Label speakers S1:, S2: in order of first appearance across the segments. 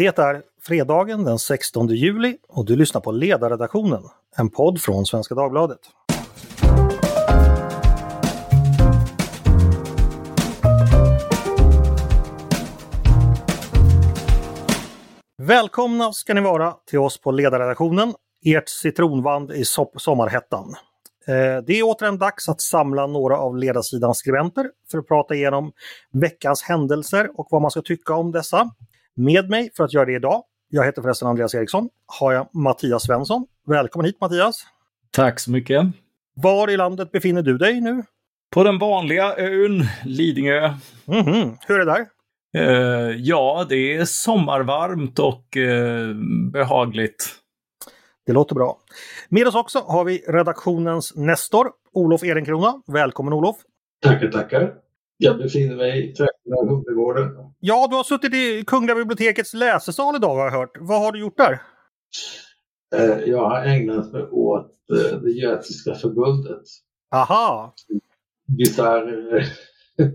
S1: Det är fredagen den 16 juli och du lyssnar på Ledarredaktionen, en podd från Svenska Dagbladet. Välkomna ska ni vara till oss på Ledarredaktionen, ert citronvand i sommarhettan. Eh, det är återigen dags att samla några av ledarsidans skribenter för att prata igenom veckans händelser och vad man ska tycka om dessa. Med mig för att göra det idag, jag heter förresten Andreas Eriksson, har jag Mattias Svensson. Välkommen hit Mattias!
S2: Tack så mycket!
S1: Var i landet befinner du dig nu?
S2: På den vanliga ön Lidingö.
S1: Mm -hmm. Hur är det där?
S2: Uh, ja, det är sommarvarmt och uh, behagligt.
S1: Det låter bra. Med oss också har vi redaktionens Nestor, Olof Ehrenkrona. Välkommen Olof!
S3: Tackar, tackar! Jag befinner mig i trakten av Humlegården.
S1: Ja, du har suttit i Kungliga bibliotekets läsesal idag har jag hört. Vad har du gjort där?
S3: Eh, jag har ägnat mig åt eh, det Götiska förbundet.
S1: Aha!
S3: Bisarr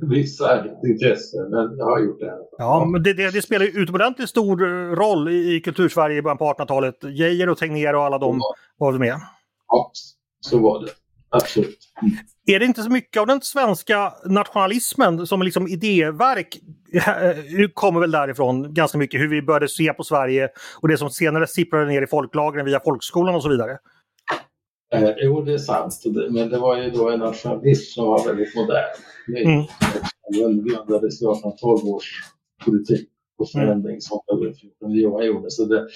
S3: bisarrt intresse, men jag har gjort det.
S1: Ja, men det, det, det spelar ju utomordentligt stor roll i, i kultursverige i början på 1800-talet. Geijer och Tegnér och alla de ja. var med.
S3: Ja, så var det. Absolut. Mm.
S1: Är det inte så mycket av den svenska nationalismen som liksom idéverk kommer väl därifrån ganska mycket, hur vi började se på Sverige och det som senare sipprade ner i folklagren via folkskolan och så vidare?
S3: Eh, jo, det är sant. Men det var ju då en nationalism som var väldigt modern. Mm. Den grundades i 1812 års politik och förändring som Johan gjorde. Så det,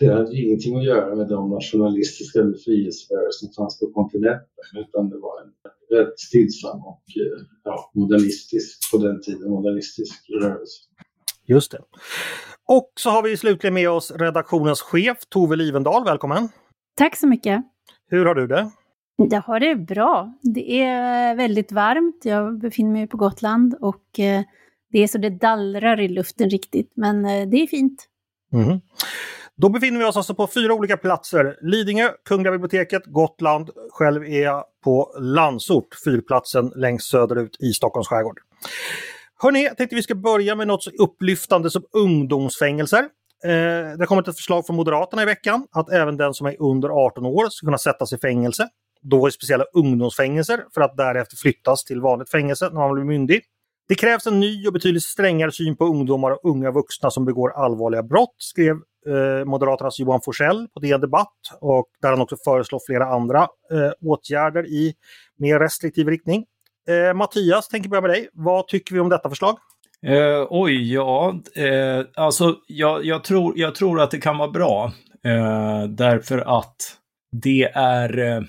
S3: det hade ingenting att göra med de nationalistiska befrielserörelser som fanns på kontinenten utan det var en rätt stillsam och eh, ja, modernistisk, på den tiden, modernistisk rörelse.
S1: Just det. Och så har vi slutligen med oss redaktionens chef Tove Livendal, välkommen!
S4: Tack så mycket!
S1: Hur har du det?
S4: Jag har det bra. Det är väldigt varmt. Jag befinner mig på Gotland och eh, det är så det dallrar i luften riktigt, men eh, det är fint.
S1: Mm. Då befinner vi oss alltså på fyra olika platser. Lidingö, Kungliga biblioteket, Gotland. Själv är jag på Landsort, fyrplatsen längst söderut i Stockholms skärgård. Hörni, jag tänkte vi ska börja med något så upplyftande som ungdomsfängelser. Eh, det har kommit ett förslag från Moderaterna i veckan att även den som är under 18 år ska kunna sättas i fängelse. Då i speciella ungdomsfängelser för att därefter flyttas till vanligt fängelse när man blir myndig. Det krävs en ny och betydligt strängare syn på ungdomar och unga vuxna som begår allvarliga brott, skrev eh, Moderaternas Johan Forsell på DN Debatt och där han också föreslår flera andra eh, åtgärder i mer restriktiv riktning. Eh, Mattias, tänker börja med dig. Vad tycker vi om detta förslag?
S2: Eh, oj, ja, eh, alltså jag, jag, tror, jag tror att det kan vara bra. Eh, därför att det är, eh,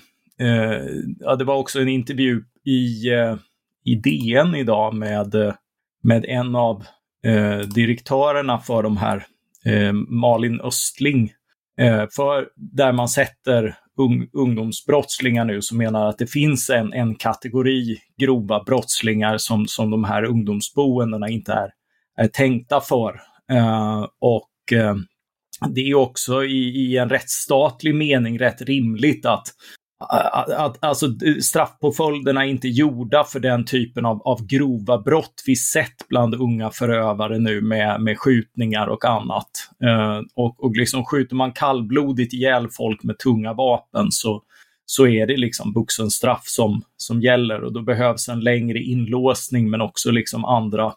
S2: eh ja det var också en intervju i, eh, i DN idag med, eh, med en av eh, direktörerna för de här, Eh, Malin Östling, eh, för där man sätter un, ungdomsbrottslingar nu som menar att det finns en, en kategori grova brottslingar som, som de här ungdomsboendena inte är, är tänkta för. Eh, och eh, det är också i, i, en rättsstatlig mening rätt rimligt att, att, alltså, straffpåföljderna är inte gjorda för den typen av, av grova brott vi sett bland unga förövare nu med, med skjutningar och annat. Uh, och, och liksom skjuter man kallblodigt ihjäl folk med tunga vapen så, så är det liksom vuxenstraff som, som gäller och då behövs en längre inlåsning men också liksom andra,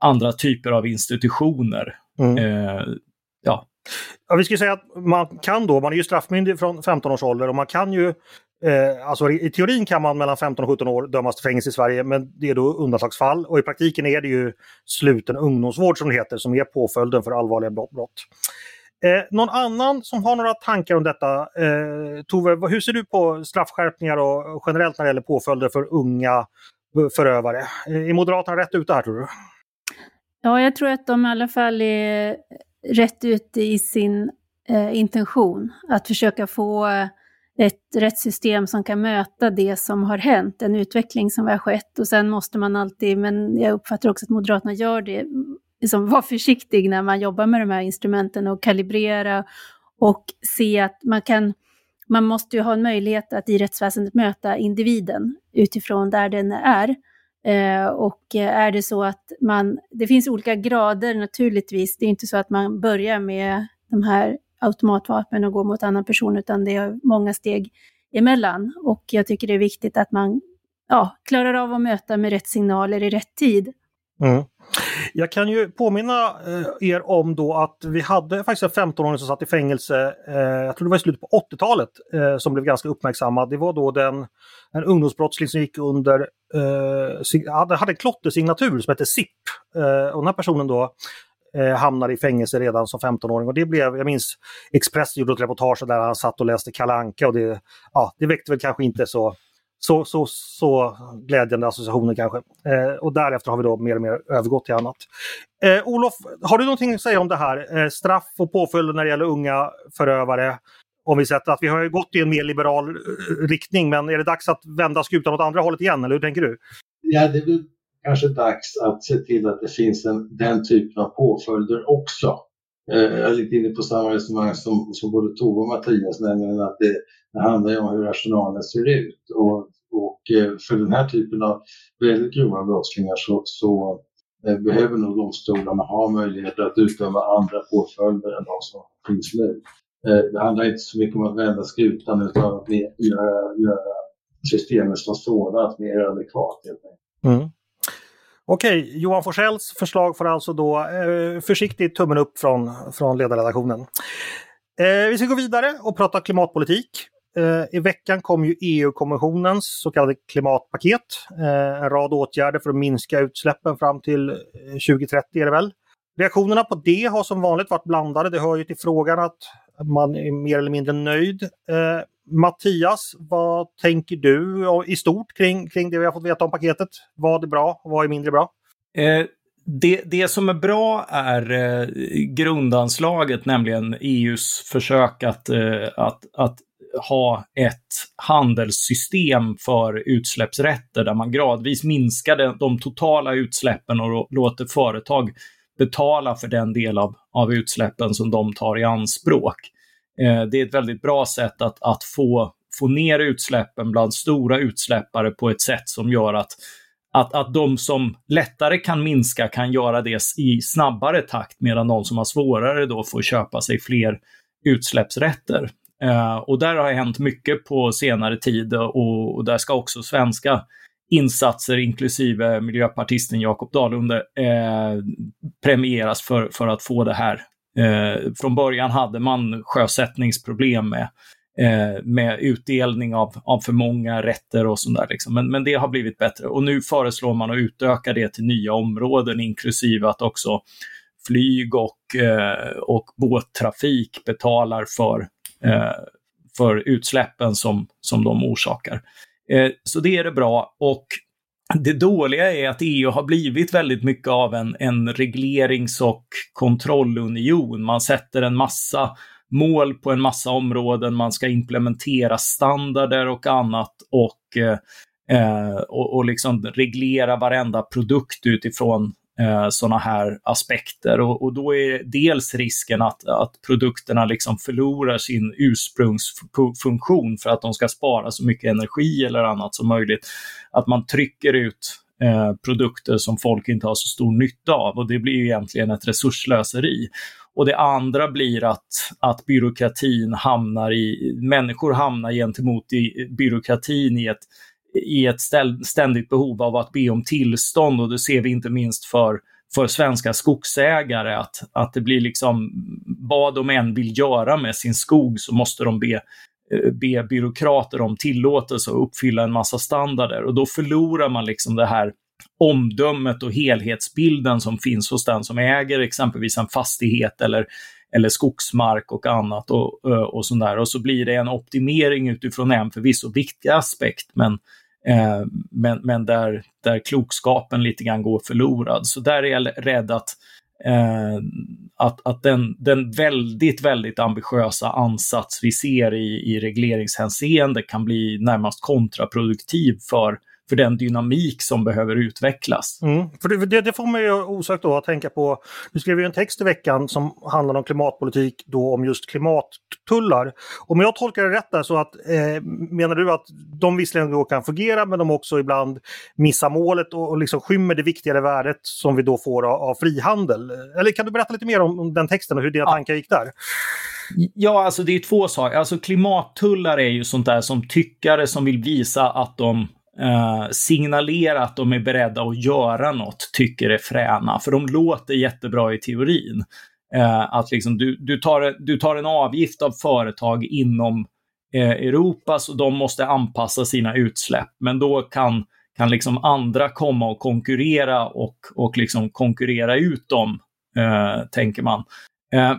S2: andra typer av institutioner. Mm. Uh,
S1: ja. ja. Vi ska säga att man kan då, man är ju straffmyndig från 15 års ålder och man kan ju Eh, alltså i teorin kan man mellan 15 och 17 år dömas till fängelse i Sverige men det är då undantagsfall och i praktiken är det ju sluten ungdomsvård som det heter som är påföljden för allvarliga brott. Eh, någon annan som har några tankar om detta? Eh, Tove, hur ser du på straffskärpningar och generellt när det gäller påföljder för unga eh, förövare? Eh, är Moderaterna rätt ute här tror du?
S4: Ja, jag tror att de i alla fall är rätt ute i sin eh, intention. Att försöka få ett rättssystem som kan möta det som har hänt, en utveckling som har skett. Och sen måste man alltid, men jag uppfattar också att Moderaterna gör det, liksom vara försiktig när man jobbar med de här instrumenten och kalibrera och se att man kan, man måste ju ha en möjlighet att i rättsväsendet möta individen utifrån där den är. Eh, och är det så att man, det finns olika grader naturligtvis, det är inte så att man börjar med de här automatvapen och går mot annan person, utan det är många steg emellan. Och jag tycker det är viktigt att man ja, klarar av att möta med rätt signaler i rätt tid.
S1: Mm. Jag kan ju påminna eh, er om då att vi hade faktiskt en 15-åring som satt i fängelse, eh, jag tror det var i slutet på 80-talet, eh, som blev ganska uppmärksammad. Det var då den, en ungdomsbrottsling som gick under, eh, hade en klottersignatur som hette SIP. Eh, och den här personen då eh, hamnade i fängelse redan som 15-åring. Och det blev, jag minns Expressen gjorde ett reportage där han satt och läste Kalanka och det, ja, det väckte väl kanske inte så så, så, så glädjande associationer kanske. Eh, och därefter har vi då mer och mer övergått till annat. Eh, Olof, har du någonting att säga om det här? Eh, straff och påföljder när det gäller unga förövare. Om vi sett att vi har gått i en mer liberal eh, riktning, men är det dags att vända skutan åt andra hållet igen, eller hur tänker du?
S3: Ja, det kanske dags att se till att det finns en, den typen av påföljder också. Eh, jag är lite inne på samma resonemang som, som både Tove och Mattias, nämligen att det, det handlar om hur arsenalen ser ut. Och, och eh, för den här typen av väldigt grova brottslingar så, så eh, behöver nog domstolarna ha möjligheter att utdöma andra påföljder än de som finns nu. Eh, det handlar inte så mycket om att vända skutan utan att göra, göra systemet som sådant mer adekvat. Mm.
S1: Okej, Johan Forsells förslag får alltså då eh, försiktigt tummen upp från, från ledarredaktionen. Eh, vi ska gå vidare och prata klimatpolitik. Eh, I veckan kom ju EU-kommissionens så kallade klimatpaket. Eh, en rad åtgärder för att minska utsläppen fram till eh, 2030 är det väl. Reaktionerna på det har som vanligt varit blandade. Det hör ju till frågan att man är mer eller mindre nöjd. Eh, Mattias, vad tänker du i stort kring, kring det vi har fått veta om paketet? Vad är bra och vad är mindre bra?
S2: Eh, det, det som är bra är eh, grundanslaget, nämligen EUs försök att, eh, att, att ha ett handelssystem för utsläppsrätter där man gradvis minskar de, de totala utsläppen och låter företag betala för den del av, av utsläppen som de tar i anspråk. Eh, det är ett väldigt bra sätt att, att få, få ner utsläppen bland stora utsläppare på ett sätt som gör att, att, att de som lättare kan minska kan göra det i snabbare takt medan de som har svårare då får köpa sig fler utsläppsrätter. Eh, och där har hänt mycket på senare tid och, och där ska också svenska insatser, inklusive miljöpartisten Jakob Dalunde, eh, premieras för, för att få det här Eh, från början hade man sjösättningsproblem med, eh, med utdelning av, av för många rätter och sånt där. Liksom. Men, men det har blivit bättre och nu föreslår man att utöka det till nya områden inklusive att också flyg och, eh, och båttrafik betalar för, eh, för utsläppen som, som de orsakar. Eh, så det är det bra och det dåliga är att EU har blivit väldigt mycket av en, en reglerings och kontrollunion. Man sätter en massa mål på en massa områden, man ska implementera standarder och annat och, eh, eh och, och liksom reglera varenda produkt utifrån eh, sådana här aspekter. Och, och, då är dels risken att, att produkterna liksom förlorar sin ursprungsfunktion för att de ska spara så mycket energi eller annat som möjligt. Att man trycker ut eh, produkter som folk inte har så stor nytta av och det blir ju egentligen ett resurslöseri. Och det andra blir att, att byråkratin hamnar i, människor hamnar gentemot i, byråkratin i ett i ett ständigt behov av att be om tillstånd och det ser vi inte minst för, för svenska skogsägare att, att det blir liksom vad de än vill göra med sin skog så måste de be, eh, be byråkrater om tillåtelse och uppfylla en massa standarder och då förlorar man liksom det här omdömet och helhetsbilden som finns hos den som äger exempelvis en fastighet eller, eller skogsmark och annat och, eh, och sådär. Och så blir det en optimering utifrån en förvisso viktig aspekt, men Eh, men men där, där klokskapen lite grann går förlorad. Så där är jag rädd att, eh, att, att den, den väldigt, väldigt ambitiösa ansats vi ser i, i regleringshänseende kan bli närmast kontraproduktiv för, för den dynamik som behöver utvecklas.
S1: Mm. För det, det, får mig ju osökt då att tänka på, du skrev ju en text i veckan som handlar om klimatpolitik, då om just klimattullar. Om jag tolkar det rätt där så att, eh, menar du att de visserligen då kan fungera men de också ibland missar målet och, och liksom skymmer det viktigare värdet som vi då får av, av frihandel? Eller kan du berätta lite mer om, om den texten och hur dina ja. tankar gick där?
S2: Ja, alltså det är två saker. Alltså klimattullar är ju sånt där som tyckare som vill visa att de eh, att de är beredda att göra något, tycker är fräna. För de låter jättebra i teorin. Eh, att liksom du, du, tar, du tar en avgift av företag inom eh, Europa så de måste anpassa sina utsläpp. Men då kan, kan liksom andra komma och konkurrera och, och liksom konkurrera ut dem, eh, tänker man. Eh,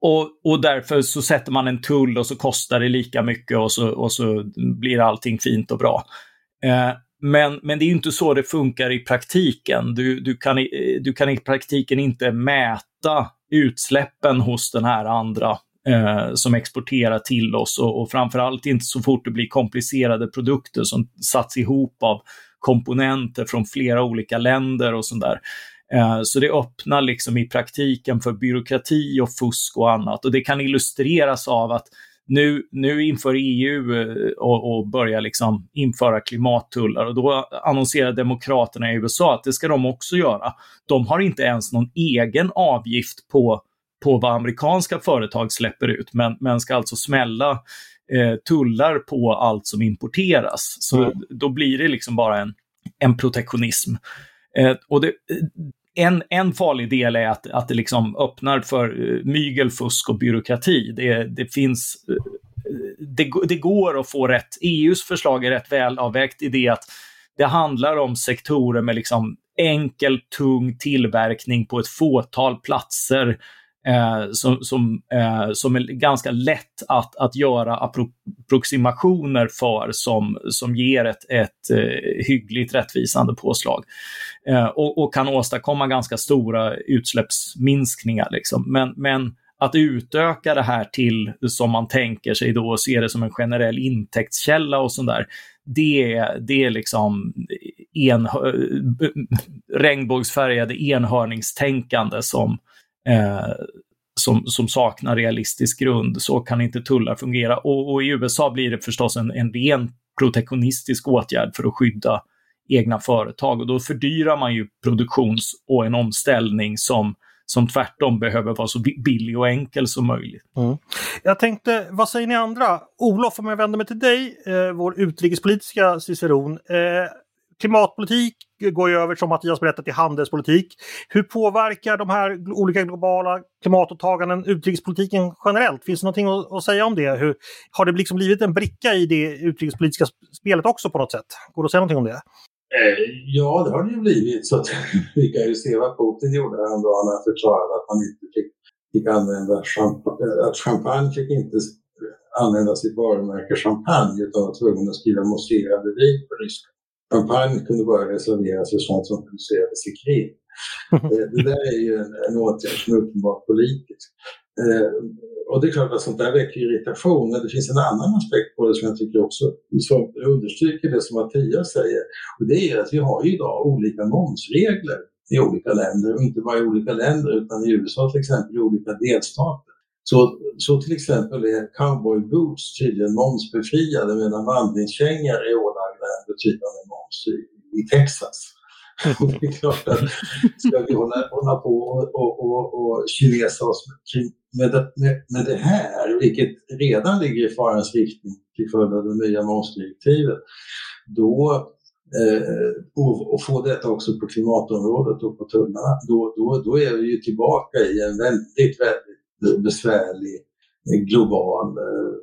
S2: och, och därför så sätter man en tull och så kostar det lika mycket och så, och så blir allting fint och bra. Eh, men, men det är inte så det funkar i praktiken. Du, du, kan, i, eh, du kan i praktiken inte mäta utsläppen hos den här andra eh, som exporterar till oss och, och framförallt inte så fort det blir komplicerade produkter som satts ihop av komponenter från flera olika länder och sånt där. Eh, så det öppnar liksom i praktiken för byråkrati och fusk och annat. Och det kan illustreras av att nu, nu inför EU eh, och, och börjar liksom införa klimattullar och då annonserar demokraterna i USA att det ska de också göra. De har inte ens någon egen avgift på, på vad amerikanska företag släpper ut, men, men ska alltså smälla eh, tullar på allt som importeras. Så mm. då blir det liksom bara en, en protektionism. Eh, och det, en, en farlig del är att, att det liksom öppnar för eh, uh, mygel, fusk och byråkrati. Det, det finns... Uh, det, det, går att få rätt. EUs förslag är rätt väl avvägt i det att det handlar om sektorer med liksom enkel, tung tillverkning på ett fåtal platser eh, som, som, eh, som är ganska lätt att, att göra approximationer för som, som ger ett, ett eh, hyggligt rättvisande påslag. Eh, och, och, kan åstadkomma ganska stora utsläppsminskningar. Liksom. Men, men att utöka det här till, som man tänker sig då, och se det som en generell intäktskälla och sånt där, det, det är liksom en, eh, regnbågsfärgade enhörningstänkande som, eh, som, som saknar realistisk grund. Så kan inte tullar fungera. Och, och i USA blir det förstås en, en ren protektionistisk åtgärd för att skydda egna företag och då fördyrar man ju produktions och en omställning som som tvärtom behöver vara så billig och enkel som möjligt. Mm.
S1: Jag tänkte, vad säger ni andra? Olof, om jag vänder mig till dig, eh, vår utrikespolitiska ciceron. Eh, klimatpolitik går ju över, som Mattias berättat, till handelspolitik. Hur påverkar de här olika globala klimatåtaganden utrikespolitiken generellt? Finns det någonting att, att säga om det? Hur, har det liksom blivit en bricka i det utrikespolitiska spelet också på något sätt? Går det att säga någonting om det?
S3: Eh, ja, det har det ju blivit. Så att, vi kan ju se vad Putin gjorde häromdagen när han förklarade att han inte fick, fick använda champagne, eh, att champagne fick inte använda sitt varumärke champagne utan var tvungen att skriva mousserande vin på ryska. Champagne kunde bara reserveras för sånt som producerades i krig. Eh, det där är ju en, en åtgärd som är uppenbart politisk. Eh, och det är klart att sånt där väcker irritation, men det finns en annan aspekt på det som jag tycker också som understryker det som Mattias säger. Och det är att vi har idag olika momsregler i olika länder, och inte bara i olika länder utan i USA till exempel i olika delstater. Så, så till exempel är cowboy boots tydligen momsbefriade medan vandringskängor är ålagda betydande moms i, i Texas. det är klart att ska vi hålla, hålla på och, och, och, och kinesa oss med, med, med det här, vilket redan ligger i farans riktning till följd av det nya momsdirektivet, då eh, och, och, få detta också på klimatområdet och på tullarna, då, då, då är vi ju tillbaka i en väldigt, väldigt besvärlig global eh,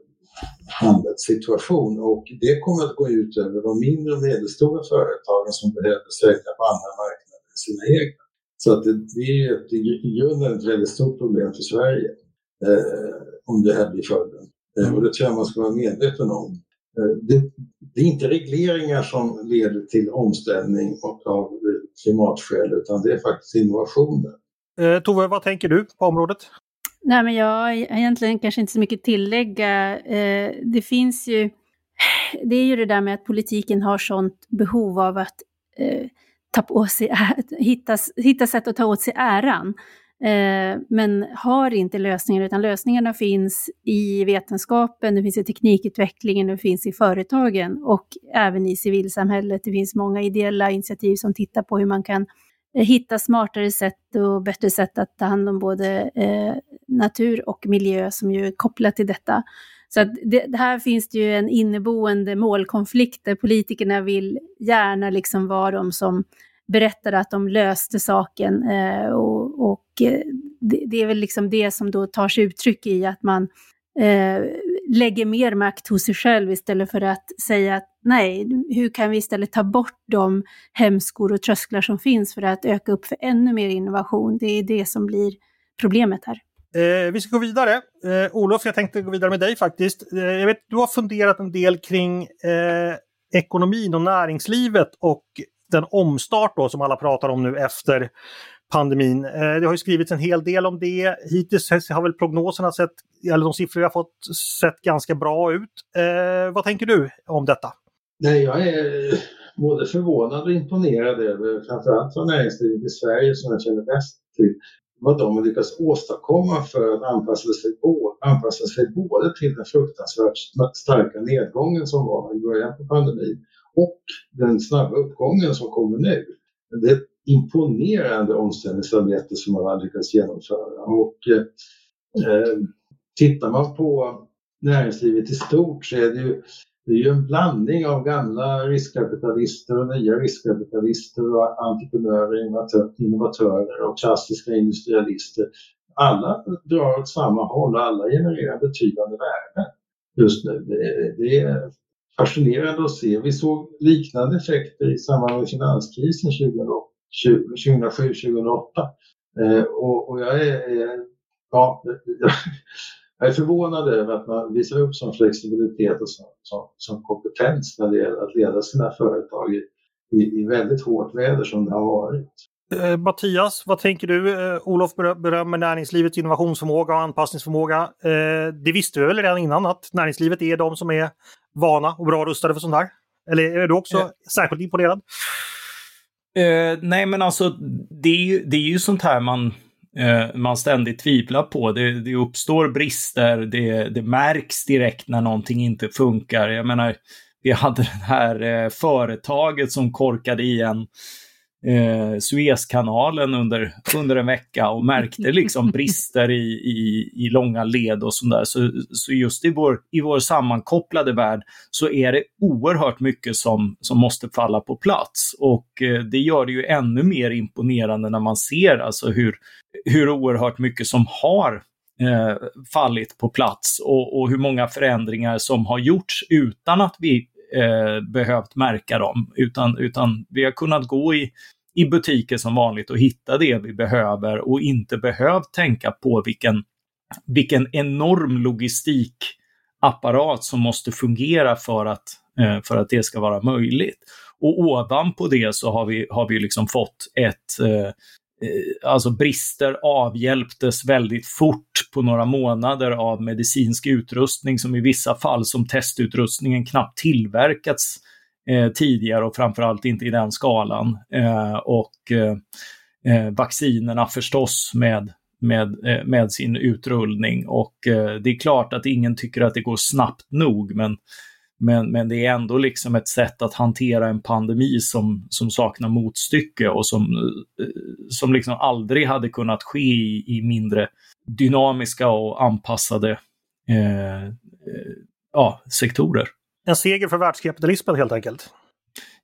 S3: handelssituation och det kommer att gå ut över de mindre och medelstora företagen som behöver söka på andra marknader än sina egna. Så att det, det är ett, i grunden ett väldigt stort problem för Sverige eh, om det här blir följden. Eh, och det tror jag man ska vara medveten om. Eh, det, det, är inte regleringar som leder till omställning och av klimatskäl utan det är faktiskt innovationer.
S1: Eh, Tove, vad tänker du på området?
S4: Nej, men jag har egentligen kanske inte så mycket att tillägga. Eh, det finns ju det är ju det där med att politiken har sånt behov av att eh, ta på sig, hitta, hitta sätt att ta åt sig äran. Eh, men har inte lösningar, utan lösningarna finns i vetenskapen, det finns i teknikutvecklingen, det finns i företagen och även i civilsamhället. Det finns många ideella initiativ som tittar på hur man kan eh, hitta smartare sätt och bättre sätt att ta hand om både eh, natur och miljö som ju är kopplat till detta. Så det, det, här finns det ju en inneboende målkonflikt där politikerna vill gärna liksom vara de som berättar att de löste saken eh, och, och eh, det, det, är väl liksom det som då tar sig uttryck i att man eh, lägger mer makt hos sig själv istället för att säga att nej, hur kan vi istället ta bort de hämskor och trösklar som finns för att öka upp för ännu mer innovation. Det är det som blir problemet här.
S1: Eh, vi ska gå vidare. Eh, Olof, jag tänkte gå vidare med dig faktiskt. Eh, jag vet, du har funderat en del kring eh, ekonomin och näringslivet och den omstart då som alla pratar om nu efter pandemin. Eh, det har ju skrivits en hel del om det. Hittills har väl prognoserna sett, eller de siffror vi har fått, sett ganska bra ut. Eh, vad tänker du om detta?
S3: Nej, jag är både förvånad och imponerad över framförallt från näringslivet i Sverige som jag känner bäst till vad de har lyckats åstadkomma för att anpassa sig, anpassa sig både till den fruktansvärt starka nedgången som var i början på pandemin och den snabba uppgången som kommer nu. Det är ett imponerande omställningsarbete som man har lyckats genomföra. Och, eh, eh tittar man på näringslivet i stort så är det ju, det är ju en blandning av gamla riskkapitalister och nya riskkapitalister och entreprenörer, innovatörer och klassiska industrialister. Alla drar åt samma håll och alla genererar betydande värden just nu. Det, det är fascinerande att se. Vi såg liknande effekter i samband med finanskrisen 2007-2008. Eh, och, och, jag är, ja, jag är förvånad över att man visar upp sån flexibilitet och sån, sån, sån kompetens när det gäller att leda sina företag i, i, i väldigt hårt väder som det har varit.
S1: Eh, Mattias, vad tänker du? Eh, Olof berömmer näringslivets innovationsförmåga och anpassningsförmåga. Eh, det visste vi väl redan innan att näringslivet är de som är vana och bra rustade för sånt här? Eller är du också eh. särskilt imponerad?
S2: Eh, nej, men alltså det är ju, det är ju sånt här man, eh, man ständigt tvivlar på. Det, det uppstår brister, det, det märks direkt när någonting inte funkar. Jag menar, vi hade det här eh, företaget som korkade igen eh, Suezkanalen under, under en vecka och märkte liksom brister i, i, i långa led och sådär. Så, så just i vår, i vår sammankopplade värld så är det oerhört mycket som, som måste falla på plats. Och eh, det gör det ju ännu mer imponerande när man ser alltså hur, hur oerhört mycket som har eh, fallit på plats och, och hur många förändringar som har gjorts utan att vi eh, behövt märka dem, utan, utan vi har kunnat gå i, i butiker som vanligt och hitta det vi behöver och inte behövt tänka på vilken, vilken enorm logistikapparat som måste fungera för att, eh, för att det ska vara möjligt. Och ovanpå det så har vi, har vi liksom fått ett eh, Eh, Eh, alltså brister avhjälptes väldigt fort på några månader av medicinsk utrustning som i vissa fall som testutrustningen knappt tillverkats eh, tidigare och framförallt inte i den skalan. Eh, och eh, eh vaccinerna förstås med, med, eh, med sin utrullning. Och eh, det är klart att ingen tycker att det går snabbt nog, men men, men det är ändå liksom ett sätt att hantera en pandemi som, som saknar motstycke och som, eh, som liksom aldrig hade kunnat ske i, i mindre dynamiska och anpassade eh, eh, ja, sektorer.
S1: En seger för världskapitalismen helt enkelt.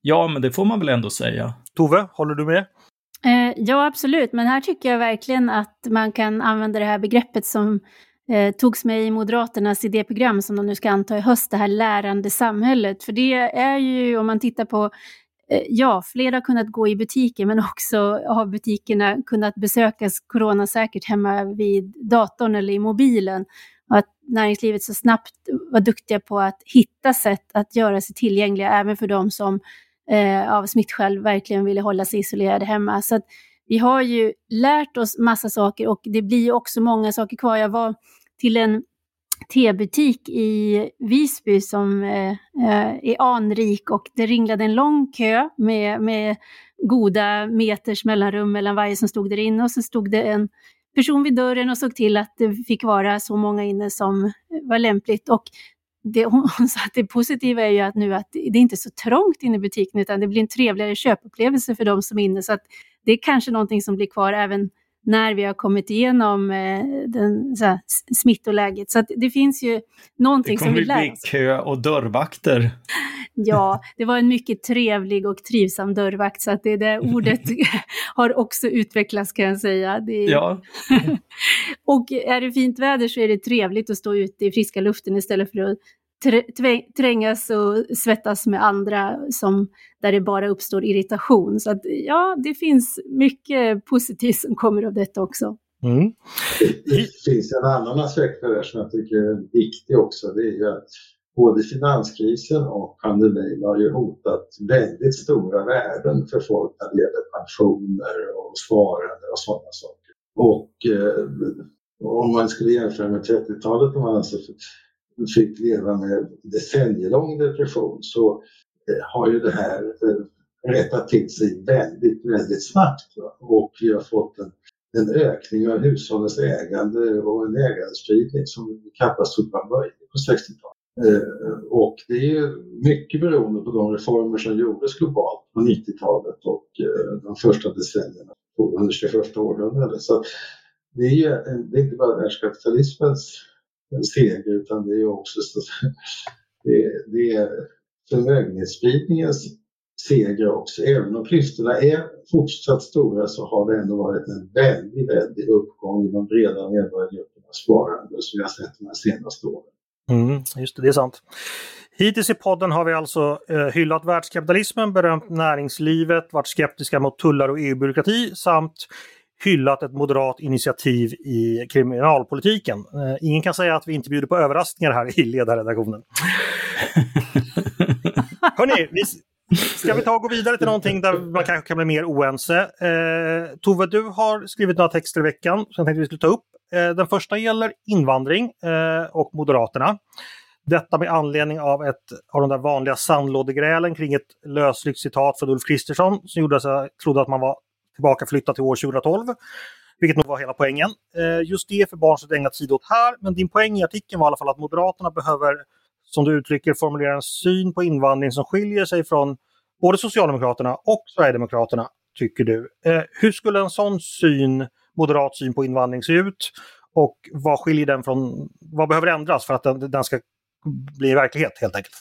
S2: Ja, men det får man väl ändå säga.
S1: Tove, håller du med?
S4: Eh, ja, absolut. Men här tycker jag verkligen att man kan använda det här begreppet som eh, togs med i Moderaternas idéprogram som de nu ska anta i höst, det här lärande samhället. För det är ju, om man tittar på eh, Ja, fler har kunnat gå i butiker men också har butikerna kunnat besökas coronasäkert hemma vid datorn eller i mobilen. Och att näringslivet så snabbt var duktiga på att hitta sätt att göra sig tillgängliga även för de som eh, av smittskäl verkligen ville hålla sig isolerade hemma. Så vi har ju lärt oss massa saker och det blir också många saker kvar. Jag var till en tebutik i Visby som eh, eh, är anrik och det ringlade en lång kö med, med goda meters mellanrum mellan varje som stod där inne och så stod det en person vid dörren och såg till att det fick vara så många inne som var lämpligt. Och det, hon, hon sa att det positiva är ju att nu att det är inte så trångt inne i butiken utan det blir en trevligare köpupplevelse för de som är inne. Så att det är kanske någonting som blir kvar även när vi har kommit igenom eh, den, så här, smittoläget. Så det finns ju någonting som vi lär oss. Det
S2: kommer bli kö och dörrvakter.
S4: Ja, det var en mycket trevlig och trivsam dörrvakt så att det där ordet har också utvecklats kan jag säga. Det...
S2: Ja.
S4: och är det fint väder så är det trevligt att stå ute i friska luften istället för att trängas och svettas med andra som, där det bara uppstår irritation. Så att, ja, det finns mycket positivt som kommer av detta också. Mm.
S3: Det finns en annan aspekt för det som jag tycker är viktig också. Det är ju att både finanskrisen och pandemin har ju hotat väldigt stora värden för folk när det gäller pensioner och sparande och sådana saker. Och eh, om man skulle jämföra med 30-talet då man alltså fick leva med decennielång depression så eh, har ju det här eh, rättat till sig väldigt, väldigt snabbt. Va? Och vi har fått en, en ökning av hushållens ägande och en ägandespridning som knappast trodde var möjlig på 60-talet. Eh, och det är ju mycket beroende på de reformer som gjordes globalt på 90-talet och de första decennierna under 21 århundradet. Så det är ju det är inte bara världskapitalismens en seger utan det är också så, det, det är förmögenhetsspridningens seger också. Även om klyftorna är fortsatt stora så har det ändå varit en väldigt, väldigt uppgång i de breda medborgargruppernas sparande som vi har sett de här senaste åren.
S1: Mm, just det, det är sant. Hittills i podden har vi alltså eh, hyllat världskapitalismen, berömt näringslivet, varit skeptiska mot tullar och EU-byråkrati samt hyllat ett moderat initiativ i kriminalpolitiken. Eh, ingen kan säga att vi inte bjuder på överraskningar här i ledarredaktionen. Hörni, vi, ska vi ta och gå vidare till någonting där man kanske kan bli mer oense? Eh, Tove, du har skrivit några texter i veckan som jag tänkte vi skulle ta upp. Eh, den första gäller invandring eh, och Moderaterna. Detta med anledning av ett av de där vanliga sandlådegrälen kring ett lösryckt citat från Ulf Kristersson som gjorde att jag trodde att man var tillbaka flyttat till år 2012. Vilket nog var hela poängen. Eh, just det för barn som ägnat tid åt här, men din poäng i artikeln var i alla fall att Moderaterna behöver, som du uttrycker, formulera en syn på invandring som skiljer sig från både Socialdemokraterna och Sverigedemokraterna, tycker du. Eh, hur skulle en sån syn, moderat syn på invandring se ut? Och vad skiljer den från, vad behöver ändras för att den, den ska bli verklighet helt enkelt?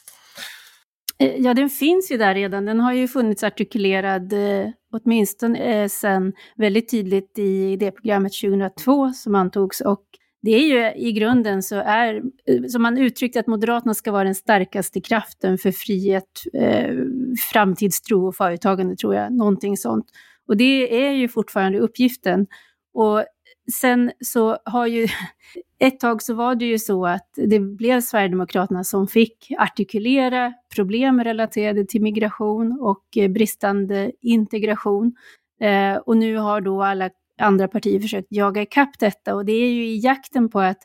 S4: Eh, ja, den finns ju där redan. Den har ju funnits artikulerad eh, åtminstone sedan sen väldigt tydligt i det programmet 2002 som antogs. Och det är ju i grunden så är, som man uttryckte att Moderaterna ska vara den starkaste kraften för frihet, eh, framtidstro och företagande tror jag, någonting sånt. Och det är ju fortfarande uppgiften. Och sen så har ju, ett tag så var det ju så att det blev Sverigedemokraterna som fick artikulera problem relaterade till migration och eh, bristande integration. Eh, och nu har då alla andra partier försökt jaga ikapp detta och det är ju i jakten på att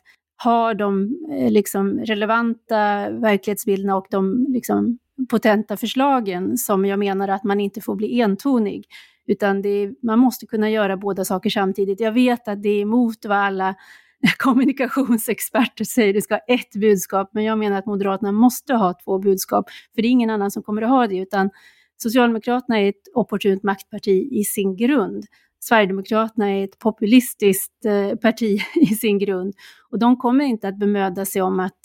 S4: ha de eh, liksom, relevanta verklighetsbilderna och de liksom, potenta förslagen som jag menar att man inte får bli entonig. Utan är, man måste kunna göra båda saker samtidigt. Jag vet att det är emot vad alla kommunikationsexperter säger, det ska ha ett budskap, men jag menar att Moderaterna måste ha två budskap, för det är ingen annan som kommer att ha det, utan Socialdemokraterna är ett opportunt maktparti i sin grund. Sverigedemokraterna är ett populistiskt eh, parti i sin grund och de kommer inte att bemöda sig om att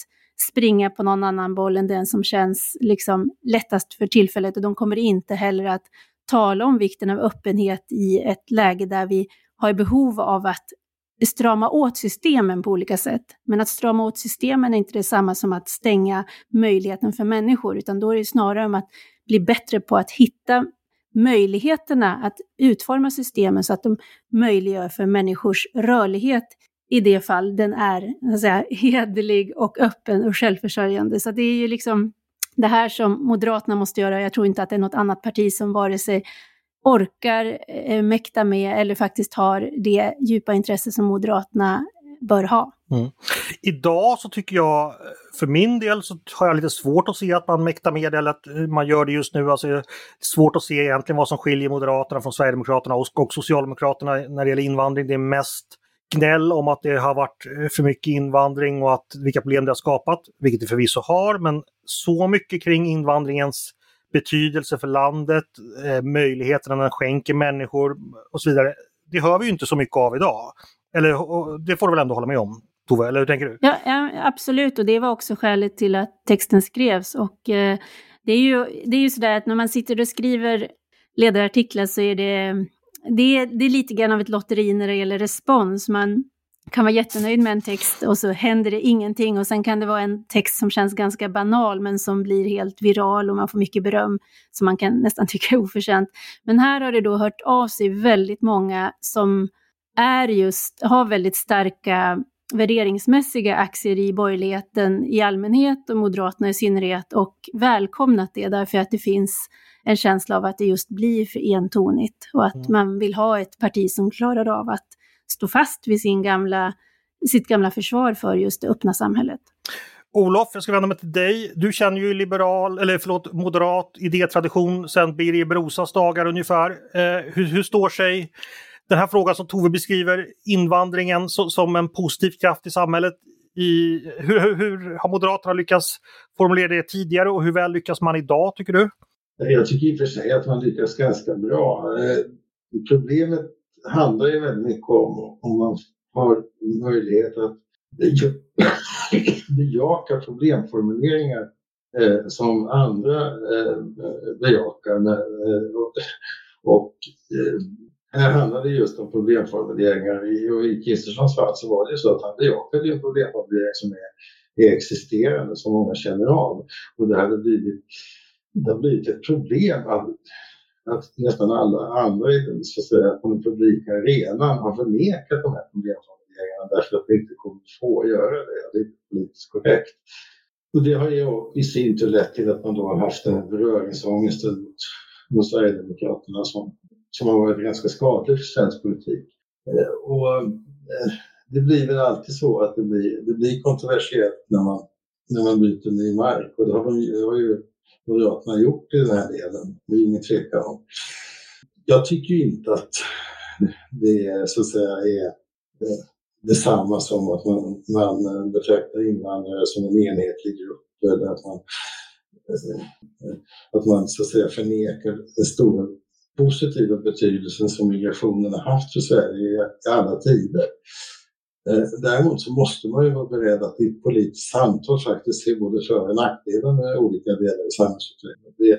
S4: springa på någon annan boll än den som känns liksom lättast för tillfället och de kommer inte heller att tala om vikten av öppenhet i ett läge där vi har behov av att strama åt systemen på olika sätt. Men att strama åt systemen är inte detsamma som att stänga möjligheten för människor, utan då är det snarare om att bli bättre på att hitta möjligheterna att utforma systemen så att de möjliggör för människors rörlighet i det fall den är säga, hederlig och öppen och självförsörjande. Så det är ju liksom det här som Moderaterna måste göra. Jag tror inte att det är något annat parti som vare sig orkar eh, mäkta med eller faktiskt har det djupa intresse som Moderaterna bör ha.
S1: Mm. Idag så tycker jag, för min del så har jag lite svårt att se att man mäktar med det eller att man gör det just nu. Alltså, det är svårt att se egentligen vad som skiljer Moderaterna från Sverigedemokraterna och, och Socialdemokraterna när det gäller invandring. Det är mest gnäll om att det har varit eh, för mycket invandring och att vilka problem det har skapat, vilket det förvisso har, men så mycket kring invandringens betydelse för landet, eh, möjligheterna den skänker människor och så vidare. Det hör vi ju inte så mycket av idag. Eller det får du väl ändå hålla med om? Tove, eller hur tänker du?
S4: Ja, ja, absolut, och det var också skälet till att texten skrevs. Och eh, det är ju, det är ju sådär att när man sitter och skriver ledarartiklar så är det, det, är, det är lite grann av ett lotteri när det gäller respons. Man kan vara jättenöjd med en text och så händer det ingenting och sen kan det vara en text som känns ganska banal men som blir helt viral och man får mycket beröm som man kan nästan tycka är oförtjänt. Men här har det då hört av sig väldigt många som är just, har väldigt starka värderingsmässiga aktier i borgerligheten i allmänhet och Moderaterna i synnerhet och välkomnat det därför att det finns en känsla av att det just blir för entonigt och att mm. man vill ha ett parti som klarar av att stå fast vid sin gamla, sitt gamla försvar för just det öppna samhället.
S1: Olof, jag ska vända mig till dig. Du känner ju liberal, eller förlåt, moderat idétradition sedan Birger Brosas dagar ungefär. Eh, hur, hur står sig den här frågan som Tove beskriver, invandringen so som en positiv kraft i samhället. I, hur, hur, hur, har Moderaterna lyckats formulera det tidigare och hur väl lyckas man idag tycker du?
S3: Jag tycker i och för sig att man lyckas ganska bra. Eh, problemet handlar ju väldigt mycket om om man har möjlighet att bejaka problemformuleringar eh, som andra eh, bejakar. Eh, och, och eh, här handlar det just om problemformuleringar. I, och I Kristerssons fall så var det så att han bejakade en problemformulering som är, är existerande, som många känner av. Och det hade blivit, det har blivit ett problem att, att nästan alla andra i den, så att säga, på den publika arenan har förnekat de här problemformuleringarna därför att de inte kommer få göra det. Det är inte politiskt korrekt. Och det har ju i sin tur lett till att man då har haft en beröringsångest mot, mot Sverigedemokraterna som som har varit ganska skadlig för svensk politik. Eh, och eh, det blir väl alltid så att det blir, det blir kontroversiellt när man, när man byter ny mark och det har, de, det har ju Moderaterna har gjort i den här delen, det är ingen tvekan om. Jag tycker inte att det så att säga är detsamma som att man, man betraktar invandrare som en enhetlig grupp eller att man, att man så att säga förnekar den stora positiva betydelsen som migrationen har haft för Sverige i alla tider. Eh, däremot så måste man ju vara beredd att i ett politiskt samtal faktiskt se både för och nackdelar med olika delar i samhällsutvecklingen. Det,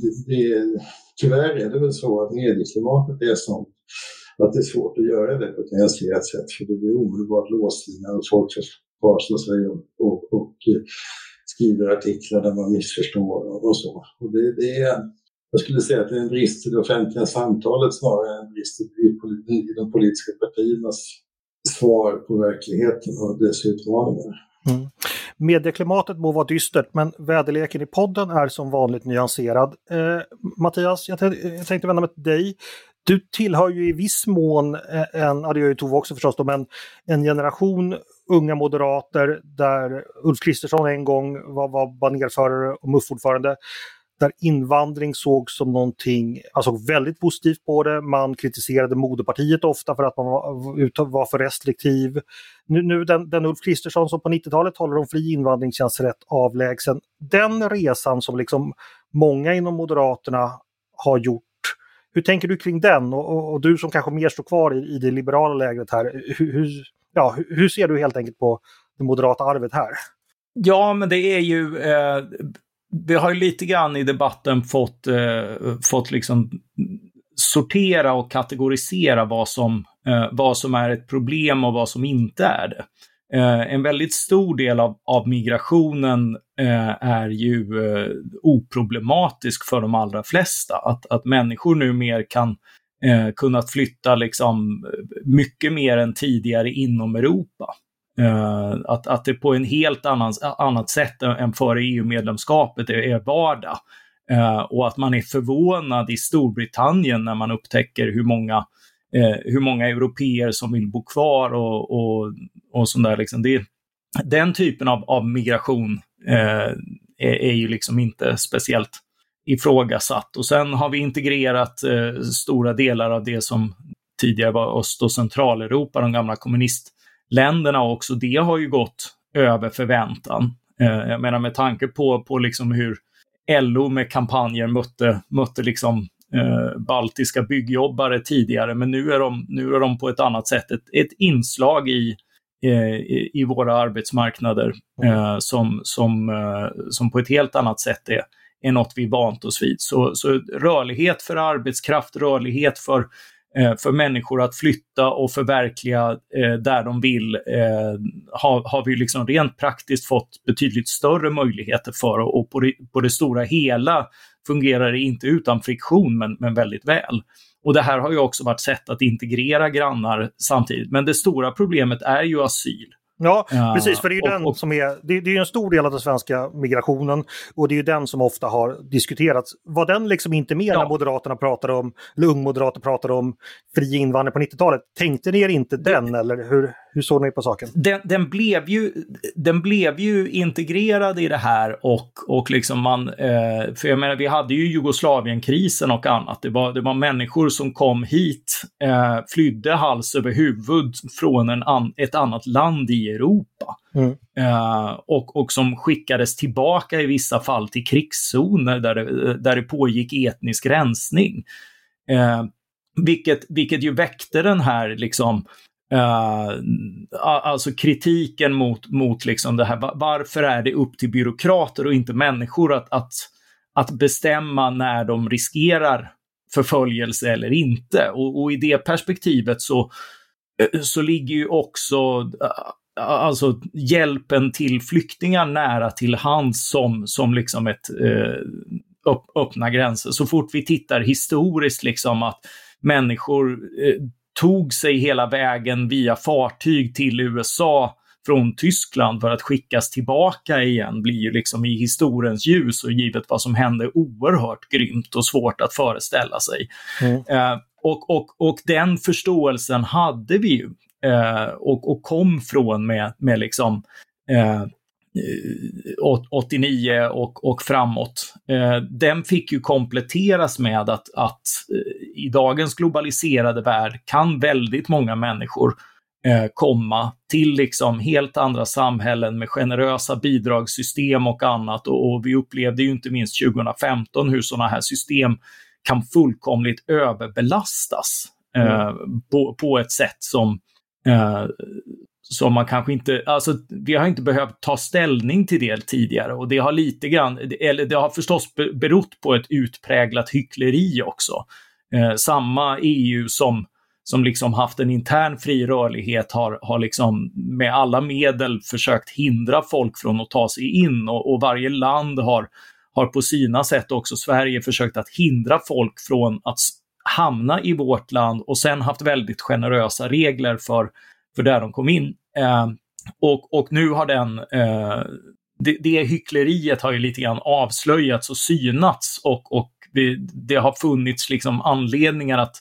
S3: det, det, tyvärr är det väl så att medieklimatet är sånt att det är svårt att göra det på ett nyanserat sätt för det blir omedelbart låsningar och folk förfasar sig och, och, och, skriver artiklar där man missförstår och så. Och det, det är jag skulle säga att det är en brist i det offentliga samtalet snarare än en brist i, i de politiska partiernas svar på verkligheten och dess utmaningar. Mm.
S1: Medieklimatet må vara dystert men väderleken i podden är som vanligt nyanserad. Eh, Mattias, jag, jag tänkte vända mig till dig. Du tillhör ju i viss mån eh, en, ja det gör ju Tove också förstås, då, men en generation unga moderater där Ulf Kristersson en gång var, var banerförare och MUF-ordförande där invandring sågs som någonting, alltså väldigt positivt på det. Man kritiserade moderpartiet ofta för att man var, var för restriktiv. Nu, nu den, den Ulf Kristersson som på 90-talet talar om fri invandring känns rätt avlägsen. Den resan som liksom många inom Moderaterna har gjort hur tänker du kring den? Och, och, och, du som kanske mer står kvar i, i det liberala lägret här, hur, hur, ja, hur ser du helt enkelt på det moderata arvet här?
S2: Ja, men det är ju eh, vi har ju lite grann i debatten fått, eh, fått liksom sortera och kategorisera vad som, eh, vad som är ett problem och vad som inte är det. Eh, en väldigt stor del av, av migrationen eh, är ju eh, oproblematisk för de allra flesta. Att, att människor nu mer kan eh, kunnat flytta liksom eh, mycket mer än tidigare inom Europa. Uh, att, att det på en helt annan, annat sätt än före EU-medlemskapet är, är vardag. Uh, och att man är förvånad i Storbritannien när man upptäcker hur många eh, hur många europeer som vill bo kvar och, och, och sånt där. Liksom. Det, den typen av, av migration eh, är, är, ju liksom inte speciellt ifrågasatt. Och sen har vi integrerat eh, stora delar av det som tidigare var Öst och Centraleuropa, de gamla kommunist kommunistländerna också. Det har ju gått över förväntan. Eh, jag menar med tanke på, på liksom hur LO med kampanjer mötte, mötte liksom eh, baltiska byggjobbare tidigare, men nu är de, nu är de på ett annat sätt ett, ett inslag i, eh, i, våra arbetsmarknader eh, som, som, eh, som på ett helt annat sätt är, är något vi vant oss vid. Så, så rörlighet för arbetskraft, rörlighet för Eh, för människor att flytta och förverkliga eh, där de vill eh, har, har vi liksom rent praktiskt fått betydligt större möjligheter för och på det, på det stora hela fungerar det inte utan friktion men, men väldigt väl. Och det här har ju också varit sätt att integrera grannar samtidigt. Men det stora problemet är ju asyl.
S1: Ja, precis, för det är ju och, den och, som är, det, det, är en stor del av den svenska migrationen och det är ju den som ofta har diskuterats. Var den liksom inte med ja. när Moderaterna pratade om, eller Ungmoderater pratade om fri invandring på 90-talet? Tänkte ni er inte den eller hur, hur såg ni på saken?
S2: Den, den, blev ju, den blev ju integrerad i det här och, och liksom man, eh, för jag menar vi hade ju Jugoslavienkrisen och annat. Det var, det var människor som kom hit, eh, flydde hals över huvud från en an, ett annat land i Europa. Mm. Uh, och, och som skickades tillbaka i vissa fall till krigszoner där det, där det pågick etnisk rensning. Uh, vilket, vilket ju väckte den här liksom, uh, alltså kritiken mot, mot liksom det här, varför är det upp till byråkrater och inte människor att, att, att bestämma när de riskerar förföljelse eller inte? Och, och i det perspektivet så, eh, så ligger ju också eh, alltså hjälpen till flyktingar nära till hands som, som liksom ett uh, upp, öppna gränser. Så fort vi tittar historiskt liksom att människor tog sig hela vägen via fartyg till USA från Tyskland för att skickas tillbaka igen blir ju liksom i historiens ljus och givet vad som hände oerhört grymt och svårt att föreställa sig. Mm. Eh, och, och, och den förståelsen hade vi ju eh, och, och kom från med, med liksom eh, 89 och, och framåt. Eh, den fick ju kompletteras med att, att i dagens globaliserade värld kan väldigt många människor eh, komma till liksom helt andra samhällen med generösa bidragssystem och annat. Och, och vi upplevde ju inte minst 2015 hur sådana här system kan fullkomligt överbelastas eh, mm. på, på ett sätt som Eh, som man kanske inte, alltså vi har inte behövt ta ställning till det tidigare och det har lite grann, eller det har förstås berott på ett utpräglat hyckleri också. Eh, samma EU som, som liksom haft en intern fri rörlighet har, har liksom med alla medel försökt hindra folk från att ta sig in och, och varje land har, har på sina sätt också Sverige försökt att hindra folk från att hamna i vårt land och sen haft väldigt generösa regler för, för där de kom in. Eh, och, och nu har den, eh, det, det hyckleriet har ju lite grann avslöjats och synats och, och det, det har funnits liksom anledningar att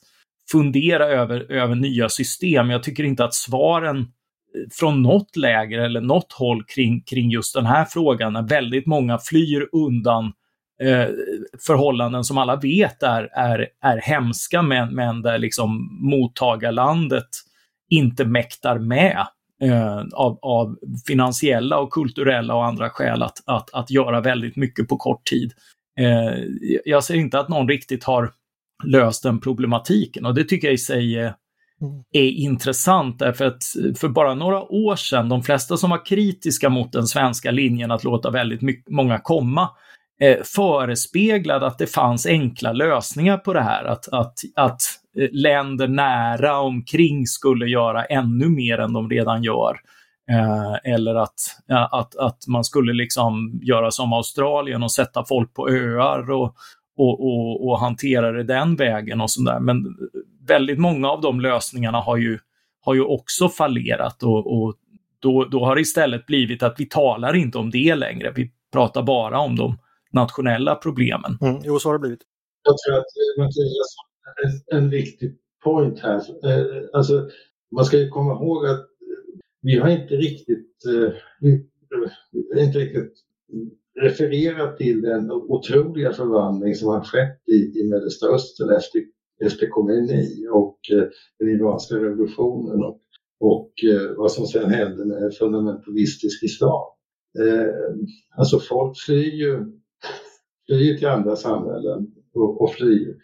S2: fundera över, över nya system. Jag tycker inte att svaren eh, från något läger eller något håll kring, kring just den här frågan, när väldigt många flyr undan eh, förhållanden som alla vet är, är, är hemska, men, men där liksom mottagarlandet inte mäktar med eh, av, av, finansiella och kulturella och andra skäl att, att, att göra väldigt mycket på kort tid. Eh, jag ser inte att någon riktigt har löst den problematiken och det tycker jag i sig är, är intressant därför att för bara några år sedan, de flesta som var kritiska mot den svenska linjen att låta väldigt mycket, många komma, eh, förespeglade att det fanns enkla lösningar på det här. Att, att, att eh, länder nära omkring skulle göra ännu mer än de redan gör. Eh, eller att, att, att man skulle liksom göra som Australien och sätta folk på öar och, och, och, och hantera det den vägen och sådär. Men väldigt många av de lösningarna har ju, har ju också fallerat och, och då, då har det istället blivit att vi talar inte om det längre. Vi pratar bara om de nationella problemen.
S1: Mm, jo, så har det blivit.
S3: Jag tror att Mattias har en viktig point här. Eh, alltså, man ska ju komma ihåg att vi har inte riktigt, eh, inte riktigt refererat till den otroliga förvandling som har skett i, i Mellersta Östern efter, efter Khomeini och eh, den iranska revolutionen och, och eh, vad som sedan hände med fundamentalistisk islam. Eh, alltså folk flyr ju, flyr till andra samhällen och, och flyr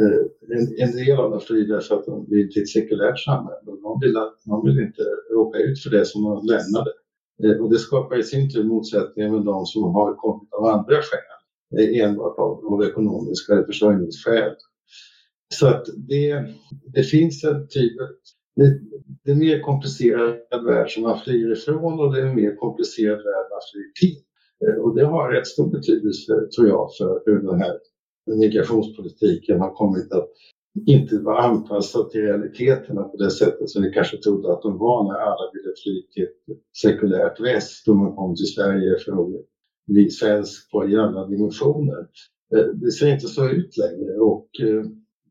S3: Eh, en, en del av dem flyr därför att de vill till ett sekulärt samhälle. De vill, man vill inte råka ut för det som de lämnade. Eh, och det skapar i sin tur motsättningar med de som har kommit av andra skäl. Eh, enbart av, av ekonomiska eller försörjningsskäl. Så att det, det finns en typ det, det är en mer komplicerad värld som man flyr ifrån och det är en mer komplicerad värld man flyr till. Eh, och det har rätt stor betydelse, tror jag, för hur den här migrationspolitiken har kommit att inte vara anpassad till realiteterna på det sättet som vi kanske trodde att de var när alla ville fly till ett sekulärt väst och man kom till Sverige för att bli svensk på i alla dimensioner. Eh, det ser inte så ut längre och eh,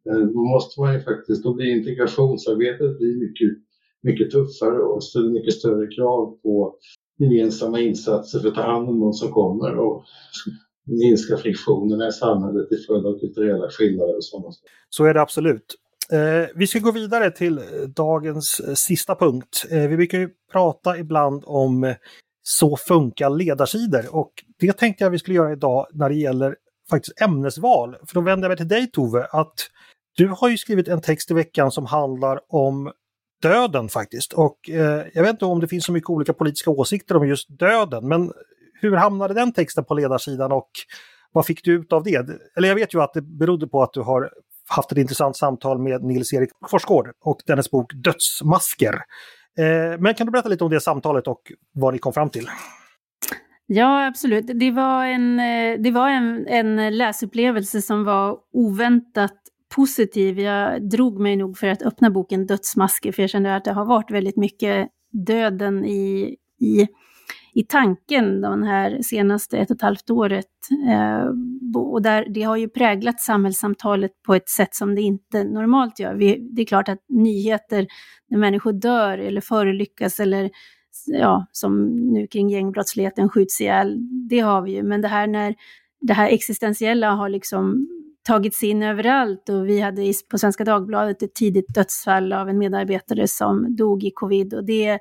S3: eh, då måste man ju faktiskt, då blir integrationsarbetet blir mycket, mycket tuffare och ställer mycket större krav på gemensamma insatser för att ta hand om de som kommer och minska friktionerna i samhället till följd av kulturella skillnader och sådana saker.
S1: Så är det absolut. Eh, vi ska gå vidare till dagens eh, sista punkt. Eh, vi brukar ju prata ibland om eh, så funkar ledarsidor och det tänkte jag vi skulle göra idag när det gäller faktiskt ämnesval. För då vänder jag mig till dig Tove, att du har ju skrivit en text i veckan som handlar om döden faktiskt. Och eh, jag vet inte om det finns så mycket olika politiska åsikter om just döden, men hur hamnade den texten på ledarsidan och vad fick du ut av det? Eller jag vet ju att det berodde på att du har haft ett intressant samtal med Nils-Erik Forsgård och dennes bok Dödsmasker. Eh, men kan du berätta lite om det samtalet och vad ni kom fram till?
S4: Ja, absolut. Det var en, eh, det var en, en läsupplevelse som var oväntat positiv. Jag drog mig nog för att öppna boken Dödsmasker, för jag kände att det har varit väldigt mycket döden i, i i tanken de här senaste ett och ett halvt året. Eh, och där, det har ju präglat samhällssamtalet på ett sätt som det inte normalt gör. Vi, det är klart att nyheter när människor dör eller förolyckas eller ja, som nu kring gängbrottsligheten skjuts ihjäl, det har vi ju. Men det här när det här existentiella har liksom tagits in överallt och vi hade på Svenska Dagbladet ett tidigt dödsfall av en medarbetare som dog i covid och det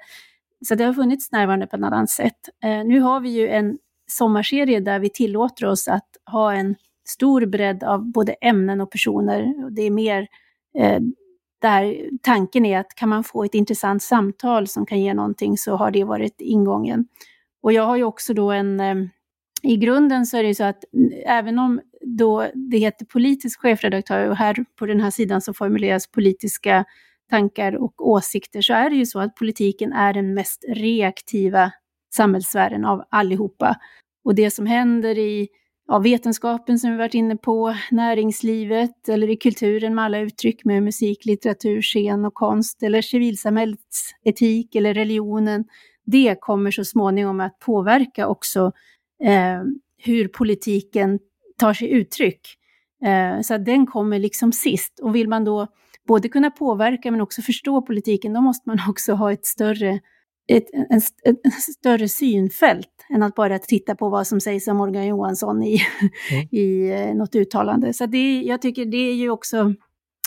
S4: så det har funnits närvarande på ett annat sätt. Eh, nu har vi ju en sommarserie där vi tillåter oss att ha en stor bredd av både ämnen och personer. Det är mer eh, där tanken är att kan man få ett intressant samtal som kan ge någonting så har det varit ingången. Och jag har ju också då en, eh, i grunden så är det ju så att även om då det heter politisk chefredaktör och här på den här sidan så formuleras politiska tankar och åsikter så är det ju så att politiken är den mest reaktiva samhällssfären av allihopa. Och det som händer i ja, vetenskapen som vi varit inne på, näringslivet eller i kulturen med alla uttryck med musik, litteratur, scen och konst eller civilsamhällets etik eller religionen, det kommer så småningom att påverka också eh, hur politiken tar sig uttryck. Eh, så att den kommer liksom sist. Och vill man då både kunna påverka men också förstå politiken, då måste man också ha ett större, ett, en, ett, större synfält än att bara titta på vad som sägs om Morgan Johansson i, mm. i eh, något uttalande. Så det, jag tycker det är ju också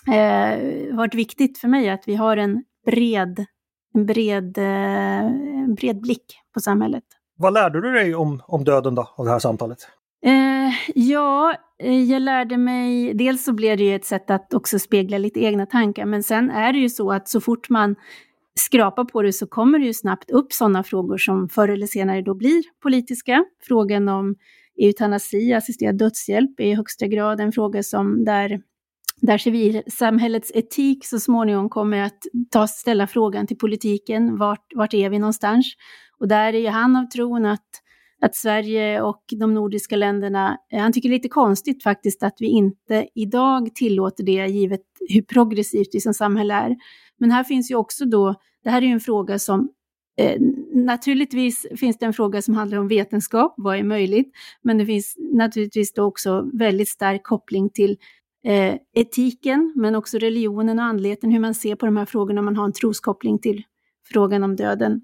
S4: eh, varit viktigt för mig att vi har en bred, en bred, eh, en bred blick på samhället.
S1: Vad lärde du dig om, om döden då, av det här samtalet?
S4: Eh, ja, Eh, jag lärde mig, dels så blev det ju ett sätt att också spegla lite egna tankar, men sen är det ju så att så fort man skrapar på det så kommer det ju snabbt upp sådana frågor som förr eller senare då blir politiska. Frågan om eutanasi, assisterad dödshjälp, är i högsta grad en fråga som där, där civilsamhällets etik så småningom kommer att ta, ställa frågan till politiken, vart, vart är vi någonstans? Och där är ju han av tron att att Sverige och de nordiska länderna, eh, han tycker det är lite konstigt faktiskt att vi inte idag tillåter det givet hur progressivt vi som samhälle är. Men här finns ju också då, det här är ju en fråga som eh, naturligtvis finns det en fråga som handlar om vetenskap, vad är möjligt? Men det finns naturligtvis då också väldigt stark koppling till eh, etiken, men också religionen och andligheten, hur man ser på de här frågorna, om man har en troskoppling till frågan om döden.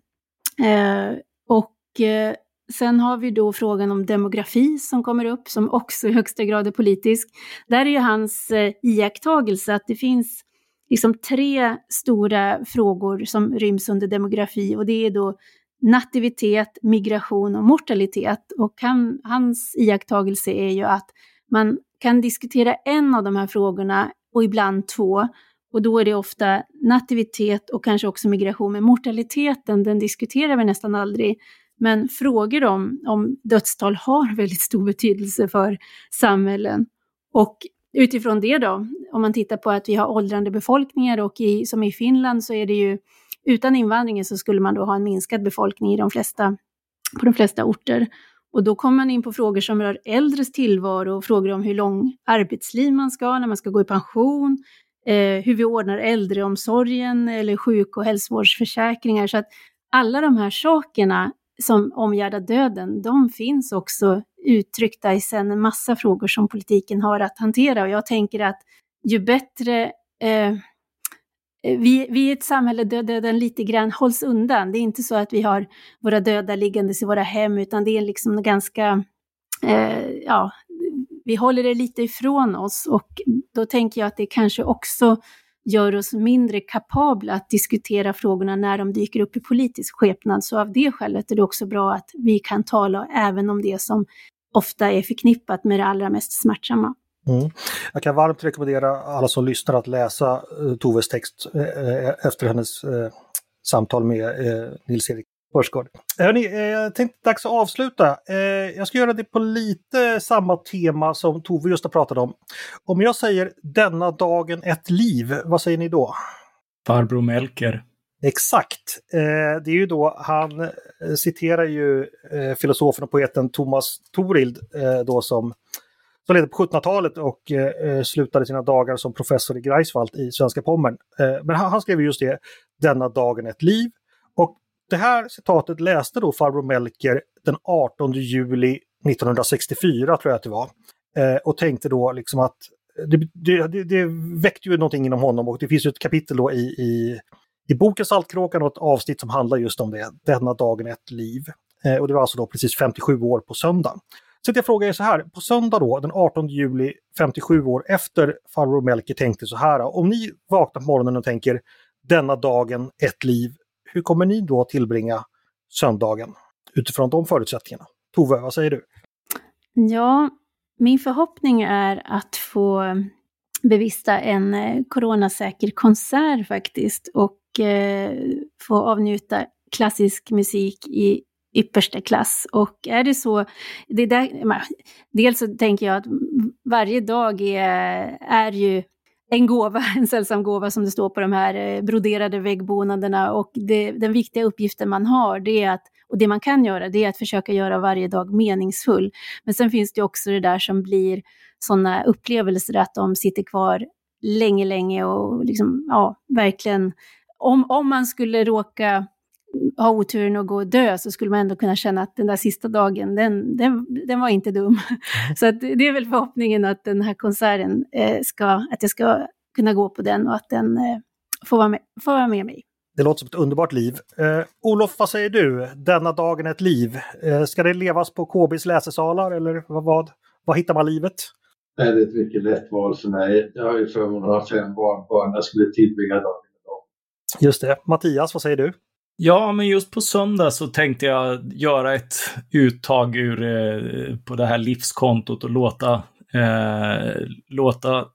S4: Eh, och eh, sen har vi då frågan om demografi som kommer upp, som också i högsta grad är politisk. Där är ju hans eh, iakttagelse att det finns liksom tre stora frågor som ryms under demografi och det är då nativitet, migration och mortalitet. Och han, hans iakttagelse är ju att man kan diskutera en av de här frågorna och ibland två. Och då är det ofta nativitet och kanske också migration. Men mortaliteten, den diskuterar vi nästan aldrig. Men frågor om, om dödstal har väldigt stor betydelse för samhällen. Och utifrån det då, om man tittar på att vi har åldrande befolkningar och i, som i Finland så är det ju utan invandringen så skulle man då ha en minskad befolkning i de flesta, på de flesta orter. Och då kommer man in på frågor som rör äldres tillvaro, frågor om hur lång arbetsliv man ska ha när man ska gå i pension, eh, hur vi ordnar äldreomsorgen eller sjuk och hälsovårdsförsäkringar. Så att alla de här sakerna som omgärdar döden, de finns också uttryckta i sen en massa frågor som politiken har att hantera. Och jag tänker att ju bättre eh, vi, vi är ett samhälle där döden lite grann hålls undan. Det är inte så att vi har våra döda liggandes i våra hem, utan det är liksom ganska, eh, ja, vi håller det lite ifrån oss och då tänker jag att det kanske också gör oss mindre kapabla att diskutera frågorna när de dyker upp i politisk skepnad. Så av det skälet är det också bra att vi kan tala även om det som ofta är förknippat med det allra mest smärtsamma.
S1: Mm. Jag kan varmt rekommendera alla som lyssnar att läsa eh, Toves text eh, eh, efter hennes samtal med Nils-Erik Hörsgård. Hörrni, jag tänkte dags att avsluta. Jag ska göra det på lite samma tema som Tove just har pratat om. Om jag säger denna dagen ett liv, vad säger ni då?
S2: Farbror Melker.
S1: Exakt. Det är ju då, han citerar ju filosofen och poeten Thomas Torild då som som levde på 1700-talet och eh, slutade sina dagar som professor i Greifswald i svenska Pommern. Eh, men han, han, skrev just det, denna dagen ett liv. Det här citatet läste då farbror Melker den 18 juli 1964 tror jag att det var. Eh, och tänkte då liksom att det, det, det, det, väckte ju någonting inom honom och det finns ju ett kapitel då i, i, i boken Saltkråkan och ett avsnitt som handlar just om det, denna dagen ett liv. Eh, och det var alltså då precis 57 år på söndagen. Så jag frågar er så här, på söndag då, den 18 juli, 57 år efter farbror Melker tänkte så här. Om ni vaknar på morgonen och tänker denna dagen, ett liv, hur kommer ni då tillbringa söndagen utifrån de förutsättningarna? Tove, vad säger du?
S4: Ja, min förhoppning är att få bevista en eh, coronasäker konsert faktiskt och eh, få avnjuta klassisk musik i yppersta klass. Och är det så, det där, dels så tänker jag att varje dag är, är ju en gåva, en sällsam gåva som det står på de här eh, broderade väggbonaderna och det, den viktiga uppgiften man har det är att, och det man kan göra det är att försöka göra varje dag meningsfull. Men sen finns det också det där som blir sådana upplevelser att de sitter kvar länge, länge och liksom, ja, verkligen om, om man skulle råka ha oturen att gå och dö så skulle man ändå kunna känna att den där sista dagen, den, den, den var inte dum. Mm. Så att det är väl förhoppningen att den här konserten eh, ska, att jag ska kunna gå på den och att den eh, får, vara med, får vara med mig.
S1: Det låter som ett underbart liv. Eh, Olof, vad säger du? Denna dagen ett liv. Eh, ska det levas på KBs läsesalar eller vad, vad, vad hittar man livet?
S3: Nej, det är ett mycket lätt val för mig. Jag har ju förmånen att ha fem barnbarn. Jag skulle tillbringa dagen med dem.
S1: Just det. Mattias, vad säger du?
S2: Ja, men just på söndag så tänkte jag göra ett uttag ur eh, på det här livskontot och låta, eh, låta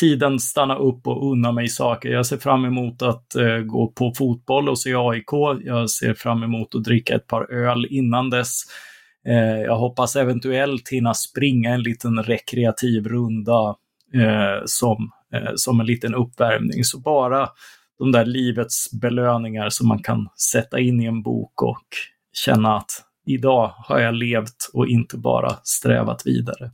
S2: tiden stanna upp och unna mig saker. Jag ser fram emot att eh, gå på fotboll och se AIK. Jag ser fram emot att dricka ett par öl innan dess. Eh, jag hoppas eventuellt hinna springa en liten rekreativ runda eh, som, eh, som en liten uppvärmning. Så bara de där livets belöningar som man kan sätta in i en bok och känna att idag har jag levt och inte bara strävat vidare.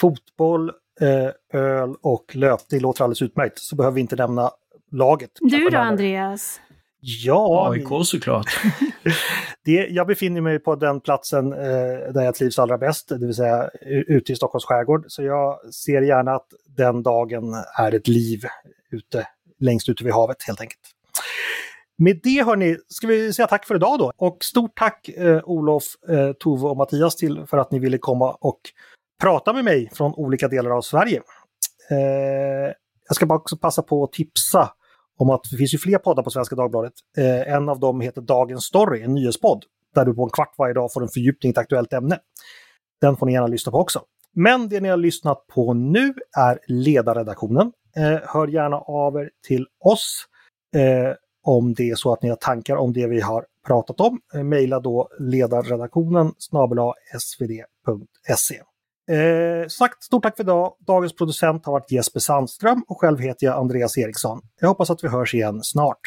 S1: Fotboll, eh, öl och löpning låter alldeles utmärkt, så behöver vi inte nämna laget.
S4: Du då Andreas?
S1: Ja,
S2: AIK såklart.
S1: det, jag befinner mig på den platsen eh, där jag trivs allra bäst, det vill säga ute i Stockholms skärgård. Så jag ser gärna att den dagen är ett liv ute, längst ute vid havet helt enkelt. Med det hörni, ska vi säga tack för idag då. Och stort tack eh, Olof, eh, Tove och Mattias till för att ni ville komma och prata med mig från olika delar av Sverige. Eh, jag ska bara också passa på att tipsa om att det finns ju fler poddar på Svenska Dagbladet. Eh, en av dem heter Dagens Story, en nyhetspodd, där du på en kvart varje dag får en fördjupning i ett aktuellt ämne. Den får ni gärna lyssna på också. Men det ni har lyssnat på nu är ledarredaktionen. Eh, hör gärna av er till oss eh, om det är så att ni har tankar om det vi har pratat om. Eh, maila då ledarredaktionen snabel svd.se. Eh, sagt, stort tack för idag. Dagens producent har varit Jesper Sandström och själv heter jag Andreas Eriksson. Jag hoppas att vi hörs igen snart.